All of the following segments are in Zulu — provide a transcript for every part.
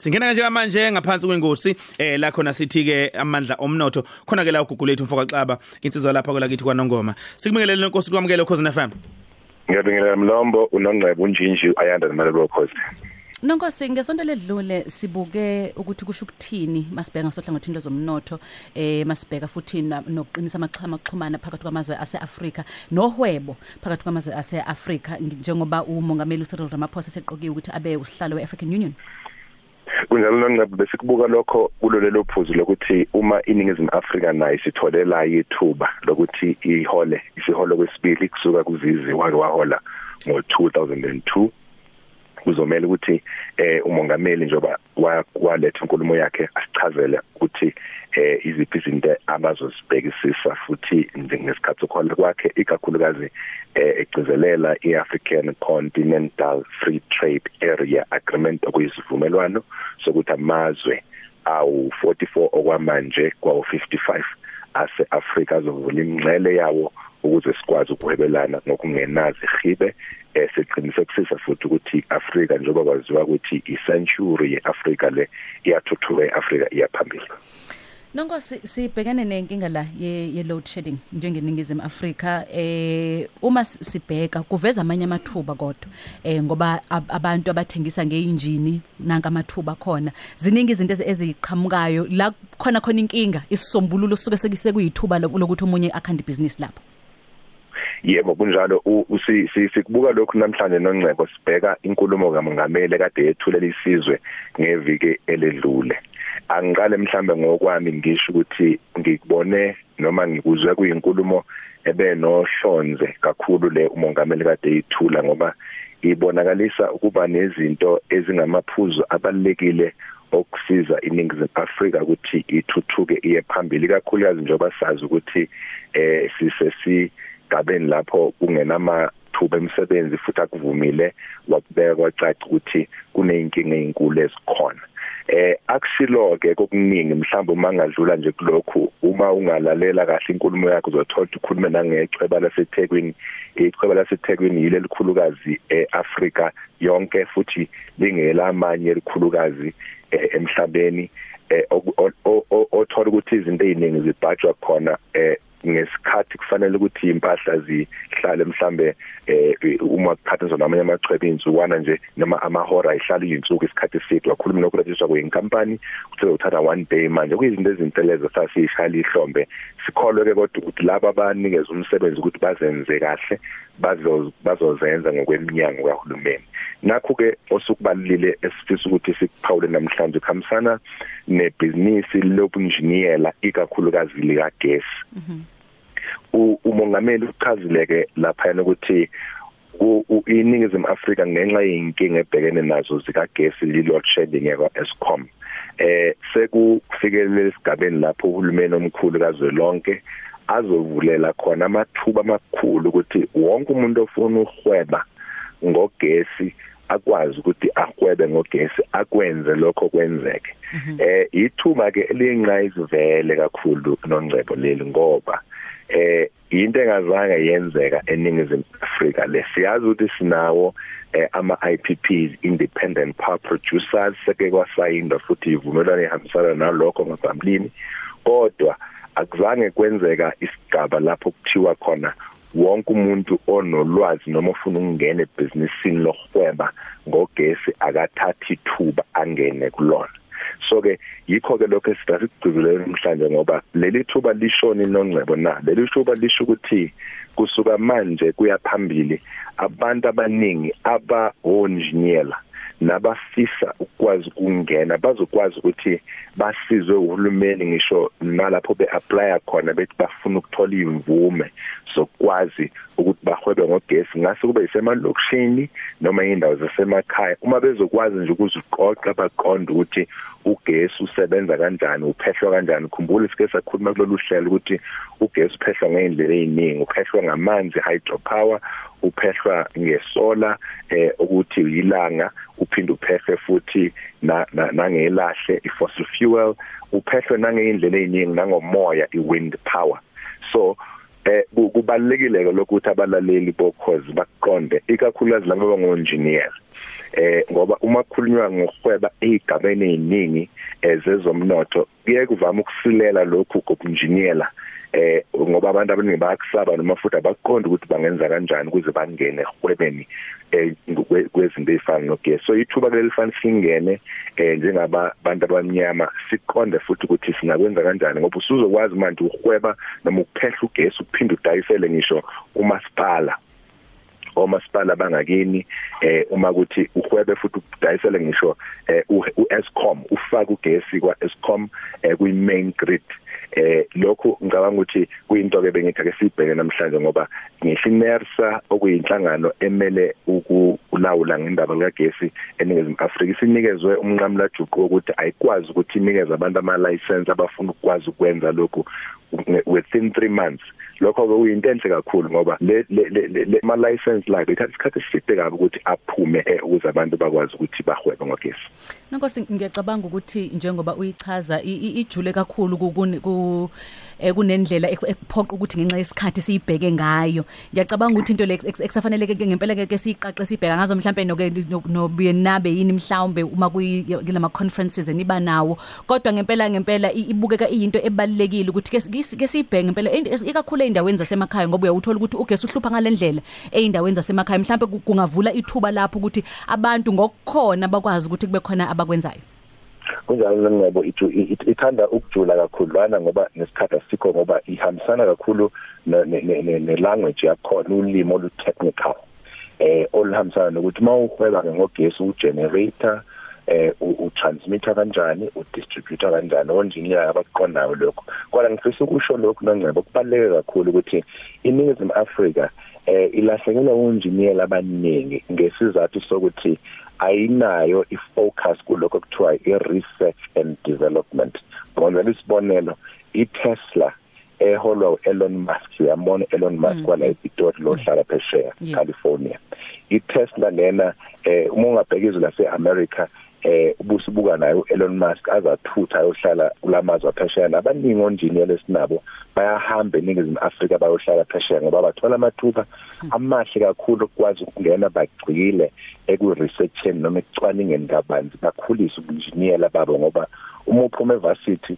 Singena kanje manje ngaphansi kwengosi eh la khona sithi ke amandla omnotho. Khona ke la ugugulethu mfoka xaba insizwa lapha kwelakithi kwaNongoma. Sikubingelele inkosi kwamukele ukhosi FM Ngiyabingelela Mlombo unongcebo unjinji ayanda namalelo khosi. Nonkosi ngesonto ledlule sibuke ukuthi kusho ukuthini masibheka sohlangothini lezomnotho eh masibheka futhi nokuqinisa amaxhama axhumana phakathi kwamazwe aseAfrika nohwebo phakathi kwamazwe aseAfrika njengoba umongameli uCyril Ramaphosa seqokiwe ukuthi abe usihlalo weAfrican Union. Kunjalo nonqebe besikubuka lokho kulolelo phuzu lokuthi uma iningizimu Afrika nayo sitholela ithuba lokuthi ihole isiholo kwesibili kusuka kuzizi wake wahola ngo2002 kuzomela ukuthi eh umongameli njoba waletha inkulumo yakhe asichazele ukuthi eh iziphi izinto abazozibhekisisa futhi ngesikhathi sokuhola kwakhe ikakhulukazi eh egcizelela iAfrican Continental Free Trade Area Agreement okuyisivumelwano sokuthi amazwe awu 44 okwamanje kwawo 55 ase-Afrika azovula ingcele yawo ukuze sikwazi ukuhwebelana ngokungenazi hibe esiqinise kusisa futhi ukuthi Afrika njengoba kwaziwa ukuthi i-century yeAfrika le iyathuthuka eAfrika iyaphambili Nonko sibhekane nenkinga la ye load shedding njengeningizimu Afrika eh uma sibheka kuveza amanye amathuba kodwa eh ngoba abantu abathengisa ngeinjini nanka amathuba khona ziningi izinto eziqhamukayo la khona khona inkinga isisombululo suke sekuyithuba lokuthi umunye akhande business lapho yebo kunjalo. Sikubuka lokhu namhlanje nongcebo sibheka inkulumo kamongameli kade yethulela isizwe ngeviki eledlule. Angiqale mhlambe ngokwami ngisho ukuthi ngikubone noma ngikuzwe kuyinkulumo ebe nohlonze kakhulu le umongameli kade yithula ngoba ibonakalisa ukuba nezinto ezingamaphuzu abalekile okusiza iningizimu Afrika ukuthi ithuthuke iye phambili kakhulukazi njengoba sazi ukuthi eh sisesi esigabeni lapho kungenamathuba emisebenzi futhi akuvumile wakubeka kwacaca ukuthi kuneyinkinga ezinkulu ezikhona. Eh akusilo ke kokuningi mhlawumbe uma ngadlula nje kulokhu uma ungalalela kahle inkulumo yakho uzothola ukukhuluma nangechweba laseThekwini ichweba laseThekwini yile likhulukazi eAfrika yonke futhi lingela amanye elikhulukazi emhlabeni othola ukuthi izinto eziningi zibhajwa khona eh ngesikhathi kufanele ukuthi impahla zihlale mhlambe eh uma kuphathwa namanye amachwebe insuwana nje noma amahora ihlala izinsuku isikhathi eside. Wakhuluma nokulethiswa kweinkampani kuthiwa uthatha one day manje. Kuyizinto ezinteleze sasishayela ihlombe. Sikholwe ke kodwa ukuthi laba abanikeza umsebenzi ukuthi bazenze kahle. Bazo bazozenza ngokweminyango kahulumeni. Nakho ke osukubalile esifisa ukuthi sikuphawule namhlanje khamisana nebusiness lobunjiniyela ikakhulukazi lika gas umongameli uchazileke lapha ukuthi iningizimu Afrika ngenxa yinkinga ebhekene nazo zika gas li load shedding yakwa Eskom eh sekufikelela esigabeni lapho uhulumeni omkhulu kazwelonke azovulela khona amathuba amakhulu ukuthi wonke umuntu ofuna uhweba ngogesi akwazi ukuthi ahwebe ngogesi akwenze lokho kwenzeke. Eh ithuba ke elingayizivele kakhulu nongcebo leli ngoba eh into engazange yenzeka eningizimu Afrika lesiyazi ukuthi sinawo eh, ama IPPs independent power producers seke kwasayinda futhi ivumelwano ehambisana nalokho ngaphambilini. Kodwa akuzange kwenzeka isigaba lapho kuthiwa khona wonke umuntu onolwazi noma ufuna ukungena ebusinessini lohweba ngogesi akathathi ithuba angene kulona. So ke yikho ke lokho esidasigcizelela namhlanje ngoba leli thuba lishoni nongcebo na? Leli thuba lisho ukuthi kusuka manje kuya phambili abantu abaningi aba engineer nabafisa ukwazi ukungena bazokwazi ukuthi basizwe uhulumeni ngisho nalapho beapply khona bethi bafuna ukuthola imvume sokwazi ukuthi bahwebe ngogesi ngase kube isemalokishini noma indawo zasemakhaya. Uma bezokwazi nje ukuziqoqa baqonda ukuthi ugesi usebenza kanjani uphehlwa kanjani. Khumbula isike sakhuluma kulolu hlelo ukuthi ugesi uphehlwa ngeindlela eziningi uphehlwa ngamanzi hydropower uphehlwa ngesola eh ukuthi yilanga uphinde uphehlwe futhi na nangelahle ifossil fuel. Uphehlwe nangeindlela eziningi nangomoya iwind power. So eh ku- kubalekile ke lokuthi abalaleli bokhozi bakuqonde ikakhulukazi labo abango-engineer. Eh ngoba uma kukhulunywa ngokuhweba ezigabeni eziningi ezezomnotho kuye kuvama ukusilela lokhu kobunjiniyela eh ngoba abantu abaningi bayakusaba noma futhi abaqonda ukuthi bangenza kanjani ukuze bangene ehwebeni eh ngokwe- kwezinto ezifana nogesi. So ithuba lelifana singene eh njengaba bantu abamnyama siqonde futhi ukuthi singakwenza kanjani ngoba usuzokwazi manje ukuhweba noma ukuphehla ugesi uphinde udayisele ngisho umasipala omasipala bangakini eh uma kuthi uhwebe futhi udayisele ngisho eh uEscom ufaka ugesi kwaEscom eh kwi main grid. Eh lokho ngicabanga ukuthi kuyinto ke bengithi ake sibheke namhlanje ngoba ngisho iNERSA okuyinhlangano emele ukulawula ngendaba kagesi eningizimu Afrika. Isinikezwe umnqamla juqu ukuthi ayikwazi ukuthi inikeze abantu ama license abafuna ukwazi ukwenza lokhu within 3 months lokho ke uyinto enhle kakhulu ngoba le le ma license la ithatha isikhathi eside kabi ukuthi aphume eh, ukuze abantu bakwazi ukuthi bahwebe ngogesi Nankosi ngiyacabanga ukuthi njengoba uyichaza i- i- ijule kakhulu ku- ku eh, kunendlela ek- ekuphoqa ukuthi ngenxa yesikhathi siyibheke ngayo. Ngiyacabanga ukuthi into le eks- ekusafanele ke ngempela ke siqaqe sibheka ngazo mhlambe noke nobuye nabe yini mhlawumbe uma kulama conferences eniba nawo. Kodwa ngempela ngempela i- ibukeka iyinto ebalekile ukuthi ke ke- ke sibheke ngempela e- ikakhulu eindaweni zasemakhaya ngoba uyawuthola ukuthi ugesi uhlupha ngalendlela eindaweni zasemakhaya. Mhlambe ku- kungavula ithuba lapho ukuthi abantu ngokukhona bakwazi ukuthi kube khona abakwenzayo. kunjalo lengcebo itu- i- i- ithanda ukujula kakhudlwana ngoba nesikhathi asikho ngoba ihambisana kakhulu ne- ne- ne ne- ne language yakhona ulimi olu technical eh oluhambisana nokuthi mawuhweba ngogesi u generator eh u transmitter kanjani u distributor kanjani onjiniyela abaqondayo lokho kodwa ngifisa ukusho lokho nongcebo kubaleke kakhulu ukuthi iningizimu Afrika eh ilahlekelwa unjiniyela abaningi ngesizathu sokuthi ayinayo ifocus kuloko kuthiwa i-research and development. Ngizela isibonelo i-Tesla eholwa u-Elon Musk uyambona Elon Musk kwala ePitori lo hlala phesheya Yeah. California. i-Tesla lena eh uma ungabheka izwe lase-America eh ubusibuka nayo Elon Musk azathutha ayohlala kulamazwe aphesheya. Nabaningi onjiniyela esinabo bayahamba eningizimu Afrika bayohlala phesheya ngoba bathola amathuba amahle kakhulu ukwazi ukungena bagcile eku-researcheni noma ekucwaningeni kabanzi bakhulise ubunjiniyela babo ngoba uma uphuma evarsity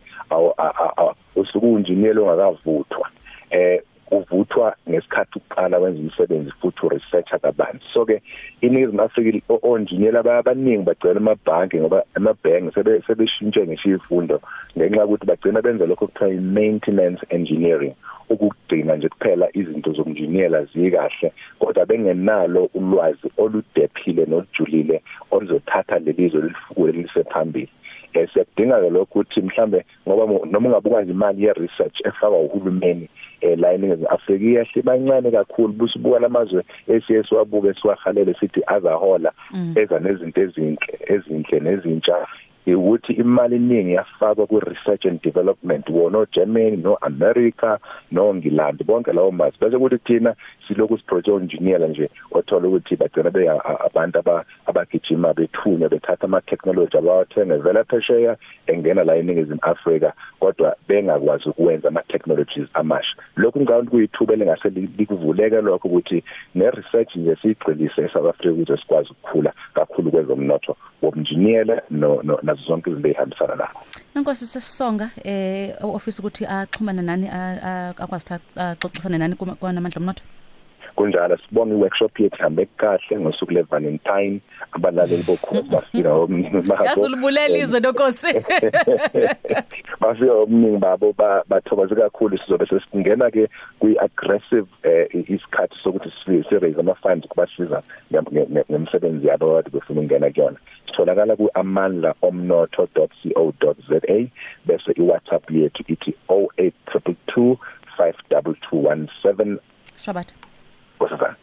usuke unjiniyela ongakavuthwa. Eh uvuthwa ngesikhathi uqala wenza umsebenzi futhi uresearcher kabanzi. So ke iningizimu Afrika onjiniyela abaningi bagcwele amabhanki ngoba amabhanki sebe sebeshintshe ngisho izifundo ngenxa yokuthi bagcina benza lokho kuthiwa maintenance engineering ukugcina nje kuphela izinto zokunjiniyela zikahle kodwa bengenalo ulwazi oludephile nolujulile oluzothatha lelizwe lifukule lisephambili eh siyadinga ke lokho ukuthi mhlambe ngoba noma ungabuka nje imali ye research efakwa uhulumeni eh la eningizimu Afrika iyahle bancane kakhulu. Busibuka lamazwe esiye siwabuke siwahalele sithi azahola eza nezinto ezinhle ezinhle nezintsha. Ukuthi imali eningi yafakwa ku research and development wona Germany no America no England bonke lawo mazwe. Bese kuthi thina silokhu siproject engineer nje othola ukuthi bagcina be abantu abagijima bethunya bethatha ama technology abawathenga vela phesheya engena la eningizimu Africa kodwa bengakwazi ukwenza ama technologies amasha lokhu ngawuthi kuyithuba lengase likuvuleke lokho ukuthi ne research nje sigcilise eSouth Africa ukuze sikwazi ukukhula kakhulu kwezomnotho wobunjiniyela no nazo zonke izinto ezihambisana nakho Nankosi sesisonga eh office ukuthi axhumana nani akwazi axoxisana nani kwanamandla omnotho kunjalo. Sibonga iworkshop yethu hambe kahle ngosuku le Valentine abalaleli bokhozi bafika omningi babo. Yazulubulela izwe nonkosi bafika omningi babo bathokoze kakhulu. Sizobe sesingena ke kwi aggressive isikhathi sokuthi si raise ama funds kubasiza ngemsebenzi yabo abade befuna ukungena kuyona. Sitholakala ku amandla omnotho.co.za bese iWhatsApp yethu ithi 0822 52217 Shabat. What's that?